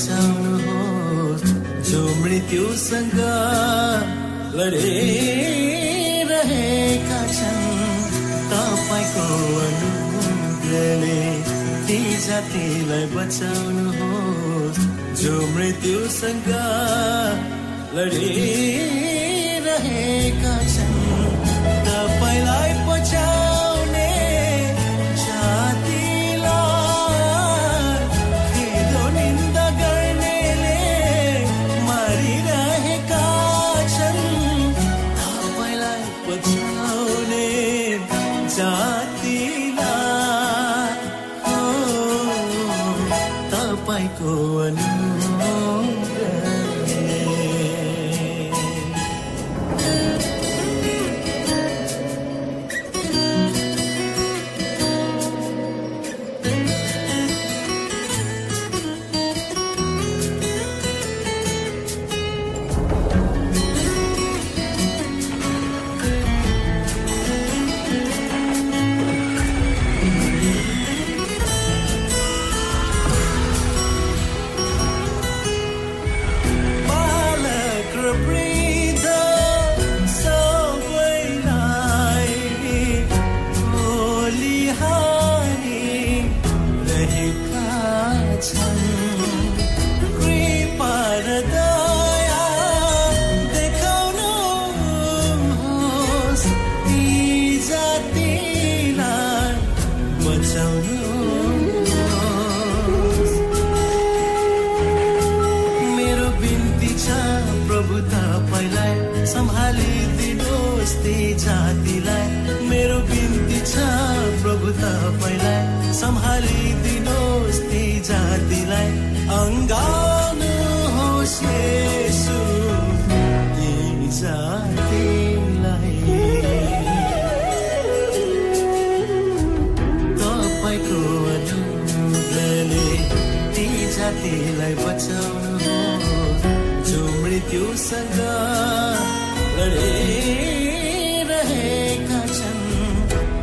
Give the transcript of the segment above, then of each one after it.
बचाउनुहोस् जो मृत्युसँग लडिरहेका छन् तपाईँको अनुग्रहले ती जातिलाई बचाउनुहोस् जो मृत्युसँग लडिरहेका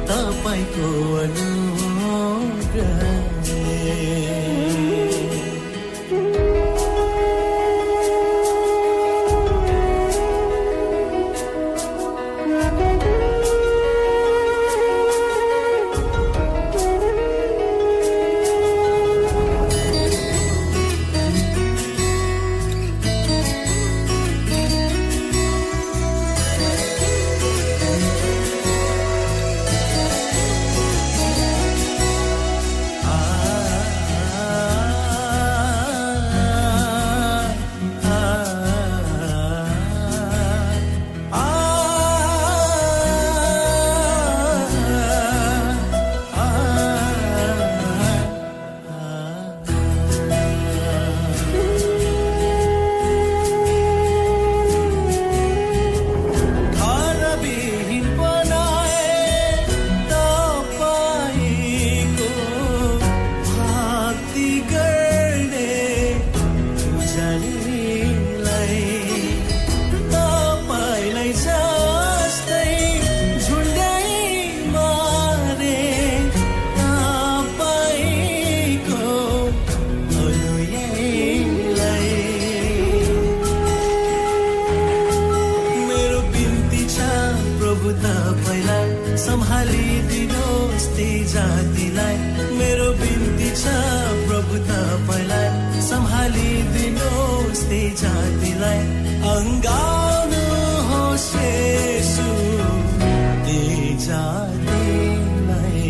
तपाईँको अनुग्रह जातिलाई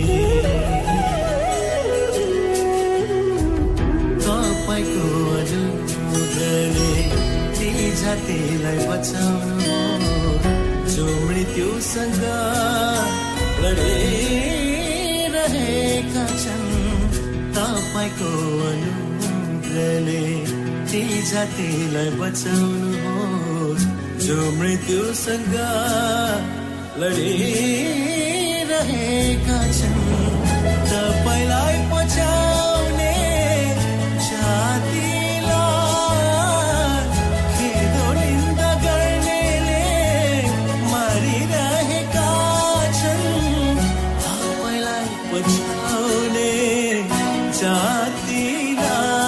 तपाईँको अनुग्रहले ती जातिलाई बचाउनु जो मृत्युसँग लडिरहेका छन् तपाईँको अनुग्रहले ती जातिलाई बचाउनुहोस् जो मृत्युसँग लडिरहेका मारिरहेका छन्। तपाईँलाई पछाउने जातिलाई।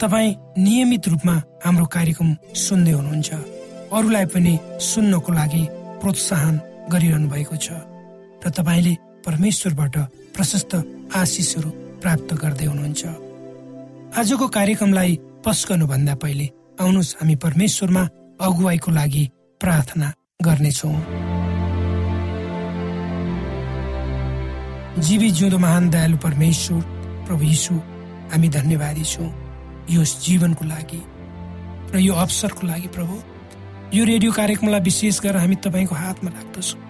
तपाईँ नियमित रूपमा हाम्रो कार्यक्रम सुन्दै हुनुहुन्छ। अरूलाई पनि सुन्नको लागि प्रोत्साहन गरिरहनु भएको छ र तपाईँले परमेश्वरबाट प्रशस्त आशिषहरू प्राप्त गर्दै हुनुहुन्छ। आजको कार्यक्रमलाई पस गर्नुभन्दा पहिले आउनुहोस् हामी परमेश्वरमा अगुवाईको लागि प्रार्थना गर्नेछौँ। जीवी जिउँदो महान दयालु परमेश्वर प्रभु यीशु हामी धन्यवादी छौँ। यो जीवनको लागि र यो अवसरको लागि प्रभु यो रेडियो कार्यक्रमलाई विशेष गरेर हामी तपाईँको हातमा राख्दछौँ।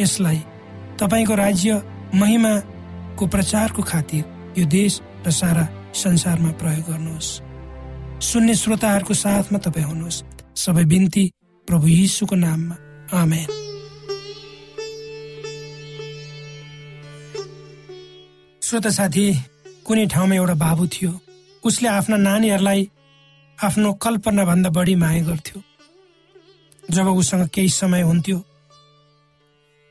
यसलाई तपाईँको राज्य महिमाको प्रचारको खातिर यो देश र सारा संसारमा प्रयोग गर्नुहोस्। सुन्ने श्रोताहरूको साथमा तपाईँ हुनुहोस्। सबै बिन्ती प्रभु यीशुको नाममा। आमेन। श्रोता साथी कुनै ठाउँमा एउटा बाबु थियो। उसले आफ्ना नानीहरूलाई आफ्नो कल्पनाभन्दा बढी माया गर्थ्यो। जब उसँग केही समय हुन्थ्यो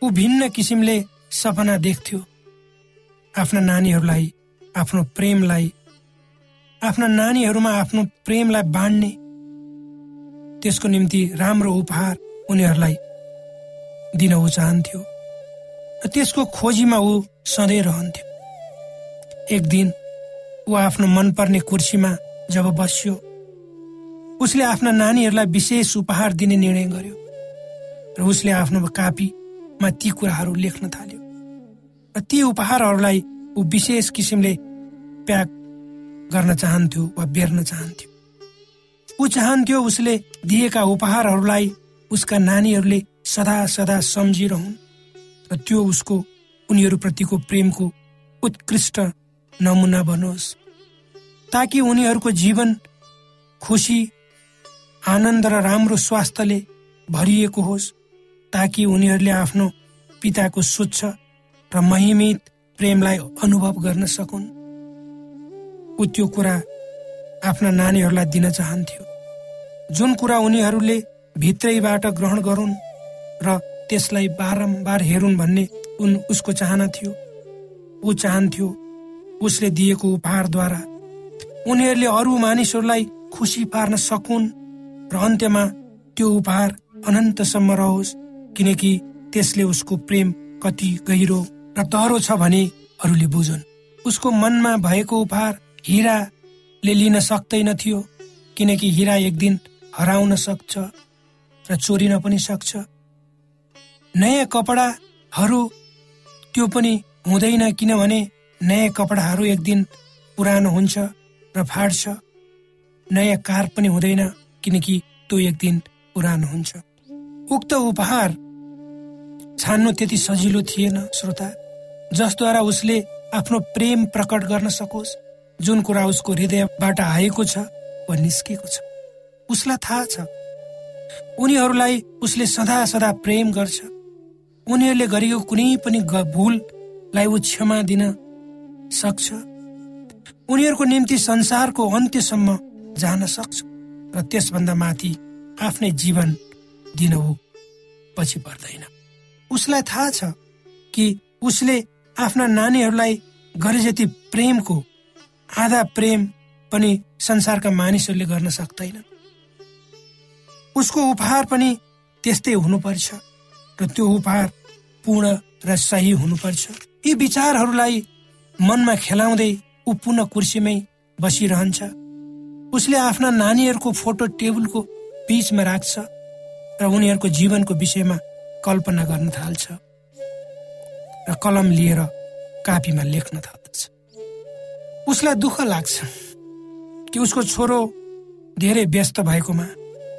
ऊ भिन्न किसिमले सपना देख्थ्यो। आफ्ना नानीहरूलाई आफ्नो प्रेमलाई आफ्ना नानीहरूमा आफ्नो प्रेमलाई बाँड्ने त्यसको निम्ति राम्रो उपहार उनीहरूलाई दिन ऊ चाहन्थ्यो र त्यसको खोजीमा ऊ सधैँ रहन्थ्यो। एक दिन ऊ आफ्नो मनपर्ने कुर्सीमा जब बस्यो उसले आफ्ना नानीहरूलाई विशेष उपहार दिने निर्णय गर्यो र उसले आफ्नो कापीमा ती कुराहरू लेख्न थाल्यो र ती उपहारहरूलाई ऊ विशेष किसिमले प्याक गर्न चाहन्थ्यो वा बेर्न चाहन्थ्यो। ऊ चाहन्थ्यो उसले दिएका उपहारहरूलाई उसका नानीहरूले सदा सदा सम्झिरहन् र त्यो उसको उनीहरूप्रतिको प्रेमको उत्कृष्ट नमुना बनोस् ताकि उनीहरूको जीवन खुसी आनन्द र राम्रो स्वास्थ्यले भरिएको होस् ताकि उनीहरूले आफ्नो पिताको स्वच्छ र महिमित प्रेमलाई अनुभव गर्न सकुन्। ऊ त्यो कुरा आफ्ना नानीहरूलाई दिन चाहन्थ्यो। जुन कुरा उनीहरूले भित्रैबाट ग्रहण गरून् र त्यसलाई बारम्बार हेरुन् भन्ने उन उसको चाहना थियो ऊ चाहन्थ्यो उसले दिएको उपहारद्वारा उनीहरूले अरू मानिसहरूलाई खुसी पार्न सकुन् र अन्त्यमा त्यो उपहार अनन्तसम्म रहोस् किनकि त्यसले उसको प्रेम कति गहिरो र तहरो छ भने अरूले बुझुन्। उसको मनमा भएको उपहार हिराले लिन सक्दैन थियो किनकि हिरा एक दिन हराउन सक्छ र चोरिन पनि सक्छ। नयाँ कपडाहरू त्यो पनि हुँदैन किनभने नयाँ कपडाहरू एक दिन पुरानो हुन्छ र फाट्छ। नयाँ कार पनि हुँदैन किनकि त्यो एक दिन पुरानो हुन्छ। उक्त उपहार छान्नु त्यति सजिलो थिएन श्रोता। जसद्वारा उसले आफ्नो प्रेम प्रकट गर्न सकोस् जुन कुरा उसको हृदयबाट आएको छ वा निस्केको छ। उसलाई थाहा छ। उनीहरूलाई उसले सदा सदा प्रेम गर्छ। उनीहरूले गरेको कुनै पनि भूललाई ऊ क्षमा दिन सक्छ। उनीहरूको निम्ति संसारको अन्त्यसम्म जान सक्छ र त्यसभन्दा माथि आफ्नै जीवन दिन ऊ पछि पर्दैन। उसलाई थाहा छ कि उसले आफ्ना नानीहरूलाई गरे जति प्रेमको आधा प्रेम पनि संसारका मानिसहरूले गर्न सक्दैन। उसको उपहार पनि त्यस्तै हुनुपर्छ र त्यो उपहार पूर्ण र सही हुनुपर्छ। यी विचारहरूलाई मनमा खेलाउँदै ऊ पुनः कुर्सीमै बसिरहन्छ। उसले आफ्ना नानीहरूको फोटो टेबलको बिचमा राख्छ र उनीहरूको जीवनको विषयमा कल्पना गर्न थाल्छ र कलम लिएर कापीमा लेख्न थाल्दछ उसलाई दुःख लाग्छ कि उसको छोरो धेरै व्यस्त भएकोमा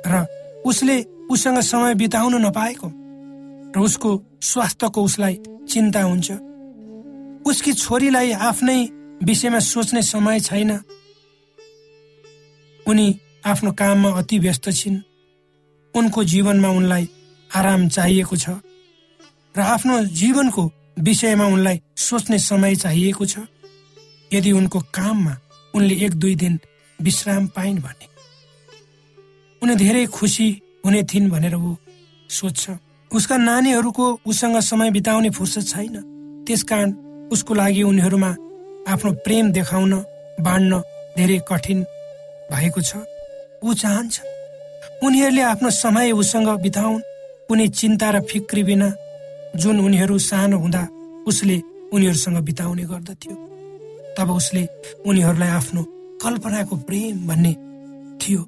र उसले उसँग समय बिताउन नपाएको र उसको स्वास्थ्यको उसलाई चिन्ता हुन्छ। उसकी छोरीलाई आफ्नै विषयमा सोच्ने समय छैन। उनी आफ्नो काममा अति व्यस्त छिन्। उनको जीवनमा उनलाई आराम चाहिएको छ र आफ्नो जीवनको विषयमा उनलाई सोच्ने समय चाहिएको छ। यदि उनको काममा उनले एक दुई दिन विश्राम पाइन् भने। उनी धेरै खुसी हुने थिइन् भनेर ऊ सोध्छ उसका नानीहरूको उसँग समय बिताउने फुर्सद छैन। त्यसकारण उसको लागि उनीहरूमा आफ्नो प्रेम देखाउन बाँड्न धेरै कठिन भएको छ। ऊ चाहन्छ उनीहरूले आफ्नो समय उसँग बिताउन्। कुनै चिन्ता र फिक्री बिना जुन उनीहरू सानो हुँदा उसले उनीहरूसँग बिताउने गर्दथ्यो। तब उसले उनीहरूलाई आफ्नो कल्पनाको प्रेम भन्ने थियो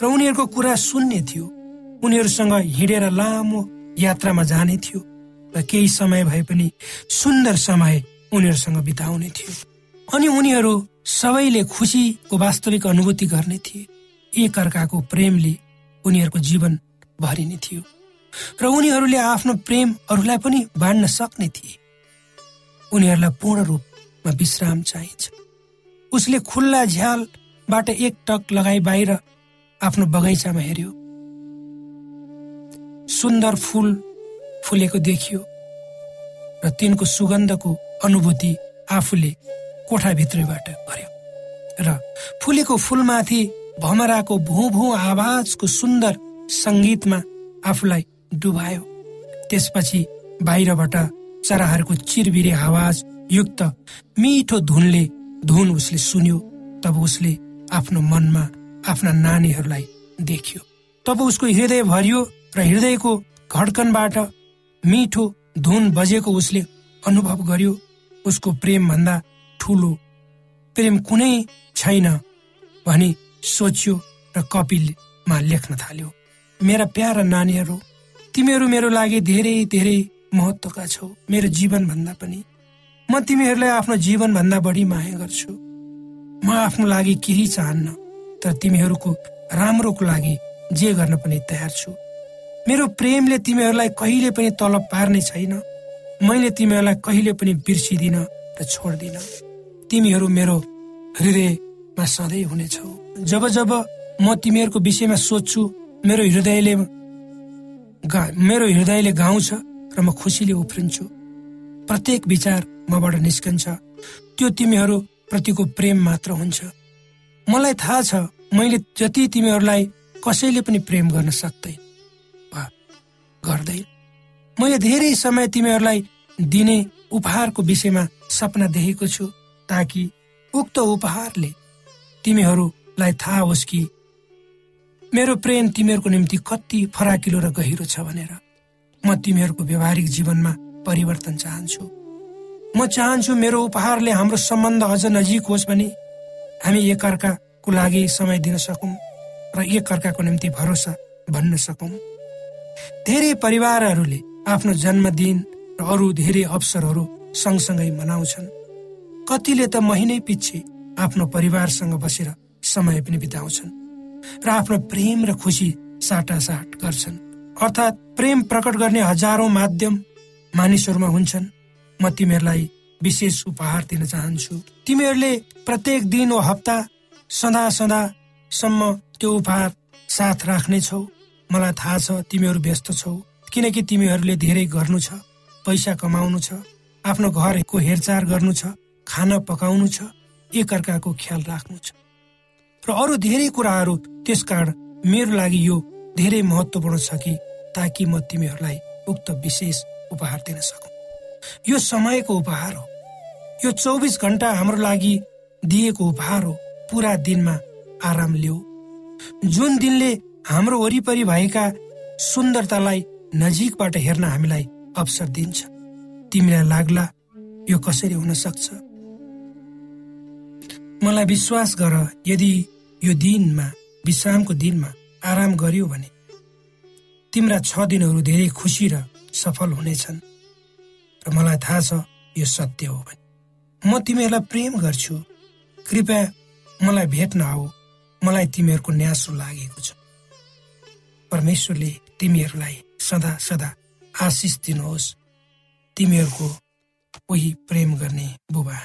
र उनीहरूको कुरा सुन्ने थियो। उनीहरूसँग हिँडेर लामो यात्रामा जाने थियो र केही समय भए पनि सुन्दर समय उनीहरूसँग बिताउने थियो। अनि उनीहरू सबैले खुसीको वास्तविक अनुभूति गर्ने थिए। एक अर्काको प्रेमले उनीहरूको जीवन भरिने थियो र उनीहरूले आफ्नो प्रेम अरूलाई पनि बाँड्न सक्ने थिए। उनीहरूलाई पूर्ण रूपमा विश्राम चाहिन्छ। उसले खुल्ला झ्यालबाट एक टक लगाई बाहिर आफ्नो बगैँचामा हेऱ्यो। सुन्दर फुल फुलेको देखियो। र तिनको सुगन्धको अनुभूति आफूले कोठाभित्रबाट गर्यो र फुलेको फुलमाथि भमराको भू भू आवाजको सुन्दर सङ्गीतमा आफूलाई डुबायो। त्यसपछि बाहिरबाट चराहरूको चिरबिरे आवाज युक्त मिठो धुनले धुन उसले सुन्यो तब उसले आफ्नो मनमा आफ्ना नानीहरूलाई देख्यो। तब उसको हृदय भरियो र हृदयको घडकनबाट मिठो धुन बजेको उसले अनुभव गर्यो उसको प्रेम भन्दा ठुलो प्रेम कुनै छैन भनी सोच्यो र कपिलमा लेख्न थाल्यो मेरा प्यारा नानीहरू तिमीहरू मेरो लागि धेरै धेरै महत्वका छौ। मेरो जीवन भन्दा पनि। म तिमीहरूलाई आफ्नो जीवन भन्दा बढी माया गर्छु। म आफ्नो लागि केही चाहन्न तर तिमीहरूको राम्रोको लागि जे गर्न पनि तयार छु। मेरो प्रेमले तिमीहरूलाई कहिले पनि तलब पार्ने छैन। मैले तिमीहरूलाई कहिले पनि बिर्सिदिन र छोड्दिन। तिमीहरू मेरो हृदयमा सधैँ हुनेछौ। जब जब म तिमीहरूको विषयमा सोध्छु मेरो हृदयले मेरो हृदयले गाउँछ र म खुसीले उफ्रिन्छु। प्रत्येक विचार मबाट निस्कन्छ। त्यो तिमीहरू प्रतिको प्रेम मात्र हुन्छ। मलाई थाहा छ मैले जति तिमीहरूलाई कसैले पनि प्रेम गर्न सक्दैन गर्दैन मैले धेरै समय तिमीहरूलाई दिने उपहारको विषयमा सपना देखेको छु ताकि उक्त उपहारले तिमीहरूलाई थाहा होस् कि मेरो प्रेम तिमीहरूको निम्ति कति फराकिलो र गहिरो छ भनेर म तिमीहरूको व्यवहारिक जीवनमा परिवर्तन चाहन्छु। म चाहन्छु मेरो उपहारले हाम्रो सम्बन्ध अझ नजिक होस् भने हामी एकअर्काको लागि समय दिन सकौँ र एकअर्काको निम्ति भरोसा भन्न सकौँ। धेरै परिवारहरूले आफ्नो जन्मदिन र अरू धेरै अवसरहरू सँगसँगै मनाउँछन्। कतिले त महिनै पछि आफ्नो परिवारसँग बसेर समय पनि बिताउँछन् र आफ्नो प्रेम र खुसी साटासाट गर्छन्। अर्थात् प्रेम प्रकट गर्ने हजारौं माध्यम मानिसहरूमा हुन्छन्। म तिमीहरूलाई विशेष उपहार दिन चाहन्छु। तिमीहरूले प्रत्येक दिन वा हप्ता सदा सदासम्म त्यो उपहार साथ राख्नेछौ। मलाई थाहा छ तिमीहरू व्यस्त छौ किनकि तिमीहरूले धेरै गर्नु छ पैसा कमाउनु छ आफ्नो घरको हेरचाह गर्नु छ खाना पकाउनु छ एकअर्काको ख्याल राख्नु छ। र अरू धेरै कुराहरू त्यसकारण मेरो लागि यो धेरै महत्वपूर्ण छ कि ताकि म तिमीहरूलाई उक्त विशेष उपहार दिन सकु। यो समयको उपहार हो। यो चौबिस घन्टा हाम्रो लागि दिएको उपहार हो। पुरा दिनमा आराम लिऊ जुन दिनले हाम्रो वरिपरि भएका सुन्दरतालाई नजिकबाट हेर्न हामीलाई अवसर दिन्छ। तिमीलाई लाग्ला यो कसरी हुन सक्छ? मलाई विश्वास गर यदि यो दिनमा विश्रामको दिनमा आराम गरियो भने तिम्रा छ दिनहरू धेरै खुसी र सफल हुनेछन्। र मलाई थाहा छ यो सत्य हो भने। म तिमीहरूलाई प्रेम गर्छु। कृपया मलाई भेट्न आऊ। मलाई तिमीहरूको न्यासो लागेको छ। परमेश्वरले तिमीहरूलाई सदा सदा आशिष दिनुहोस्। तिमीहरूको उही प्रेम गर्ने बुबा।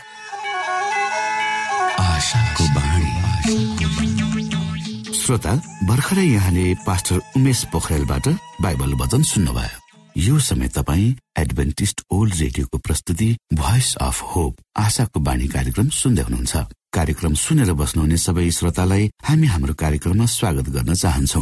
श्रोता भर्खरै यहाँले पास्टर उमेश पोखरेलबाट बाइबल वचन सुन्नुभयो। यो समय तपाईँ एडभेन्टिस्ट ओल्ड रेडियोको प्रस्तुति भोइस अफ होप आशाको बाणी कार्यक्रम सुन्दै हुनुहुन्छ। कार्यक्रम सुनेर बस्नुहुने सबै श्रोतालाई हामी हाम्रो कार्यक्रममा स्वागत गर्न चाहन्छौ।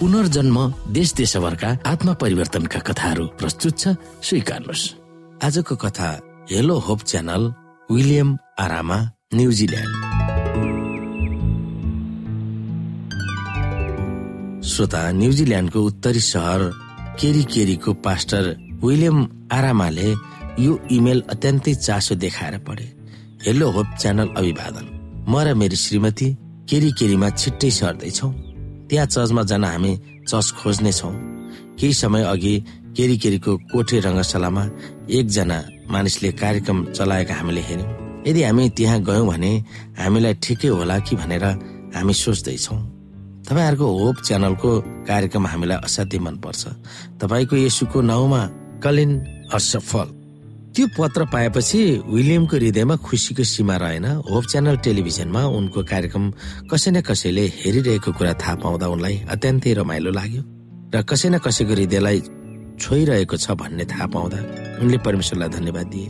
पुनर्जन्म देश देशभरका आत्मा परिवर्तनका कथाहरू प्रस्तुत छ स्वीकार्नुहोस्। आजको कथा हेलो होप च्यानल विलियम आरामा न्युजिल्यान्ड श्रोता न्युजिल्यान्डको उत्तरी सहर केरी केरीको पास्टर विलियम आरामाले यो इमेल अत्यन्तै चासो देखाएर पढे। हेलो होप च्यानल अभिवादन। म र मेरी श्रीमती केरी केरीमा छिट्टै सर्दैछौ त्यहाँ चर्चमा जान हामी चर्च खोज्ने छौँ। केही समय अघि केरी केरीको कोठे रङ्गशालामा एकजना मानिसले कार्यक्रम चलाएको हामीले हेऱ्यौँ। यदि हामी त्यहाँ गयौँ भने हामीलाई ठिकै होला कि भनेर हामी सोच्दैछौँ। तपाईँहरूको होप च्यानलको कार्यक्रम हामीलाई असाध्यै मनपर्छ। तपाईँको यसुको नाउँमा कलिन असफल त्यो पत्र पाएपछि विलियमको हृदयमा खुसीको सीमा रहेन। होप च्यानल टेलिभिजनमा उनको कार्यक्रम कसै न कसैले हेरिरहेको कुरा थाहा पाउँदा उनलाई अत्यन्तै रमाइलो लाग्यो र कसै न कसैको हृदयलाई छोइरहेको छ भन्ने थाहा पाउँदा उनले परमेश्वरलाई धन्यवाद दिए।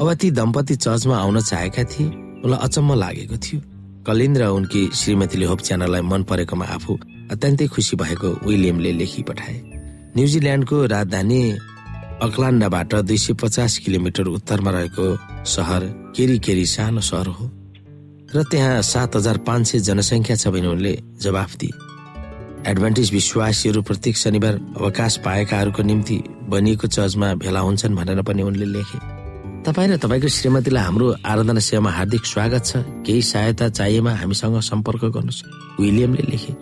अब ती दम्पति चर्चमा आउन चाहेका थिए उनलाई अचम्म लागेको थियो। कलिन र उनकी श्रीमतीले होप च्यानललाई मन परेकोमा आफू अत्यन्तै खुसी भएको विलियमले लेखी पठाए। न्युजिल्यान्डको राजधानी अक्लान्डाबाट दुई सय पचास किलोमिटर उत्तरमा रहेको सहर केरी केरी सानो सहर हो र त्यहाँ सात हजार पाँच सय जनसङ्ख्या छ भने उनले जवाफ दिए। एडभान्टेज विश्वासीहरू प्रत्येक शनिबार अवकाश पाएकाहरूको निम्ति बनिएको चर्चमा भेला हुन्छन् भनेर पनि उनले लेखे। तपाईँ र तपाईँको श्रीमतीलाई हाम्रो आराधना सेवामा हार्दिक स्वागत छ। केही सहायता चाहिएमा हामीसँग सम्पर्क गर्नुहोस्। विलियमले लेखे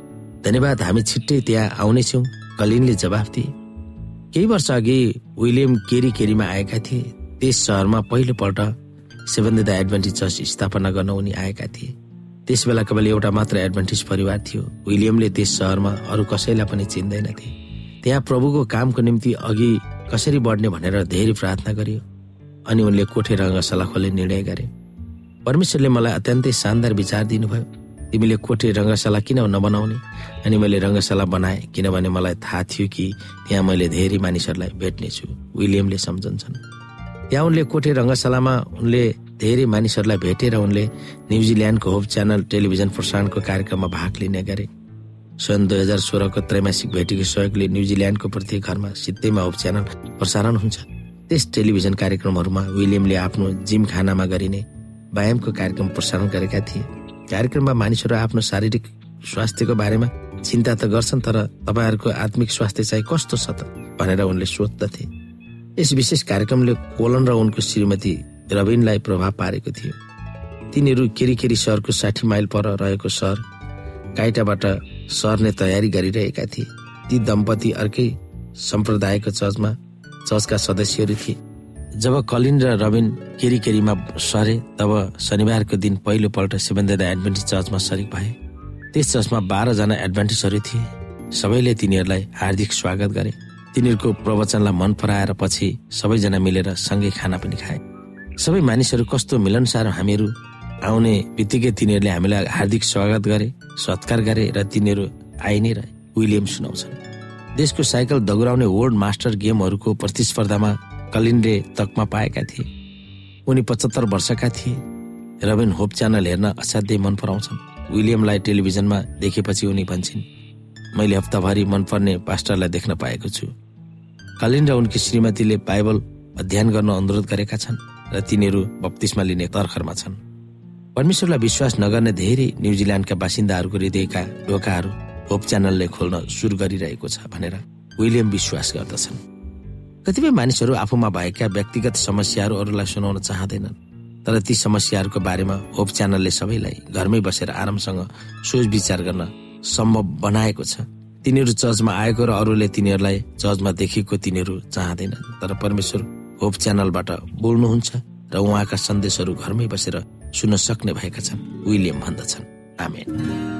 धन्यवाद हामी छिट्टै त्यहाँ आउनेछौँ। कलिनले जवाफ दिए। केही वर्ष अघि विलियम केरी केरीमा आएका थिए। त्यस सहरमा पहिलोपल्ट सेभेन द एडभान्टेज चर्च स्थापना गर्न उनी आएका थिए। त्यस बेला केवल एउटा मात्र एडभान्टेज परिवार थियो। विलियमले त्यस सहरमा अरू कसैलाई पनि चिन्दैनथे त्यहाँ प्रभुको कामको निम्ति अघि कसरी बढ्ने भनेर धेरै प्रार्थना गरियो। अनि उनले कोठे रङ्गशाला खोल्ने निर्णय गरे। परमेश्वरले मलाई अत्यन्तै शानदार विचार दिनुभयो। तिमीले कोठे रङ्गशाला किन नबनाउने? अनि मैले रङ्गशाला बनाएँ किनभने मलाई थाहा थियो कि त्यहाँ मैले धेरै मानिसहरूलाई भेट्नेछु विलियमले सम्झन्छन्। त्यहाँ उनले कोठे रङ्गशालामा उनले धेरै मानिसहरूलाई भेटेर उनले न्युजिल्यान्डको होप च्यानल टेलिभिजन प्रसारणको कार्यक्रममा भाग लिने गरे। सन् दुई हजार सोह्रको त्रैमासिक भेटीको सहयोगले न्युजिल्यान्डको प्रत्येक घरमा सित्तैमा होप च्यानल प्रसारण हुन्छ। त्यस टेलिभिजन कार्यक्रमहरूमा विलियमले आफ्नो जिम खानामा गरिने व्यायामको कार्यक्रम प्रसारण गरेका थिए। कार्यक्रममा मानिसहरू आफ्नो शारीरिक स्वास्थ्यको बारेमा चिन्ता त गर्छन् तर तपाईँहरूको आत्मिक स्वास्थ्य चाहिँ कस्तो छ त भनेर उनले सोध्दथे यस विशेष कार्यक्रमले कोलन र उनको श्रीमती रविनलाई प्रभाव पारेको थियो। तिनीहरू केरी केरी सहरको साठी माइल पर रहेको सहर काइटाबाट सर्ने तयारी गरिरहेका थिए। ती दम्पति अर्कै सम्प्रदायको चर्चमा चर्चका सदस्यहरू थिए। जब कलिन र रबिन केरी केरीमा सरे तब शनिबारको दिन पहिलोपल्ट सेभेन द एडभेन्टिस चर्चमा सरिक भए। त्यस चर्चमा बाह्रजना एडभान्टेजहरू थिए। सबैले तिनीहरूलाई हार्दिक स्वागत गरे। तिनीहरूको प्रवचनलाई मन पराएर पछि सबैजना मिलेर सँगै खाना पनि खाए। सबै मानिसहरू कस्तो मिलनसार हामीहरू आउने बित्तिकै तिनीहरूले हामीलाई हार्दिक स्वागत गरे सत्कार गरे र तिनीहरू आइ नै रहे विलियम सुनाउँछन्। देशको साइकल दगुराउने वर्ल्ड मास्टर गेमहरूको प्रतिस्पर्धामा कलिनले तकमा पाएका थिए। उनी पचहत्तर वर्षका थिए। रबिन होप च्यानल हेर्न असाध्यै मन पराउँछन्। विलियमलाई टेलिभिजनमा देखेपछि उनी भन्छन् मैले हप्ताभरि मनपर्ने पास्टरलाई देख्न पाएको छु। कलिन र उनकी श्रीमतीले बाइबल अध्ययन गर्न अनुरोध गरेका छन् र तिनीहरू बत्तिसमा लिने तर्खरमा छन्। परमेश्वरलाई विश्वास नगर्ने धेरै न्युजिल्यान्डका बासिन्दाहरूको हृदयका ढोकाहरू होप च्यानलले खोल्न सुरु गरिरहेको छ भनेर विलियम विश्वास गर्दछन्। कतिपय मानिसहरू आफूमा भएका व्यक्तिगत समस्याहरू अरूलाई सुनाउन चाहँदैनन्। तर ती समस्याहरूको बारेमा होप च्यानलले सबैलाई घरमै बसेर आरामसँग सोच विचार गर्न सम्भव बनाएको छ। तिनीहरू चर्चमा आएको र अरूले तिनीहरूलाई चर्चमा देखेको तिनीहरू चाहँदैनन्। तर परमेश्वर होप च्यानलबाट बोल्नुहुन्छ र उहाँका सन्देशहरू घरमै बसेर सुन्न सक्ने भएका छन्। विलियम भन्दछन्। आमेन।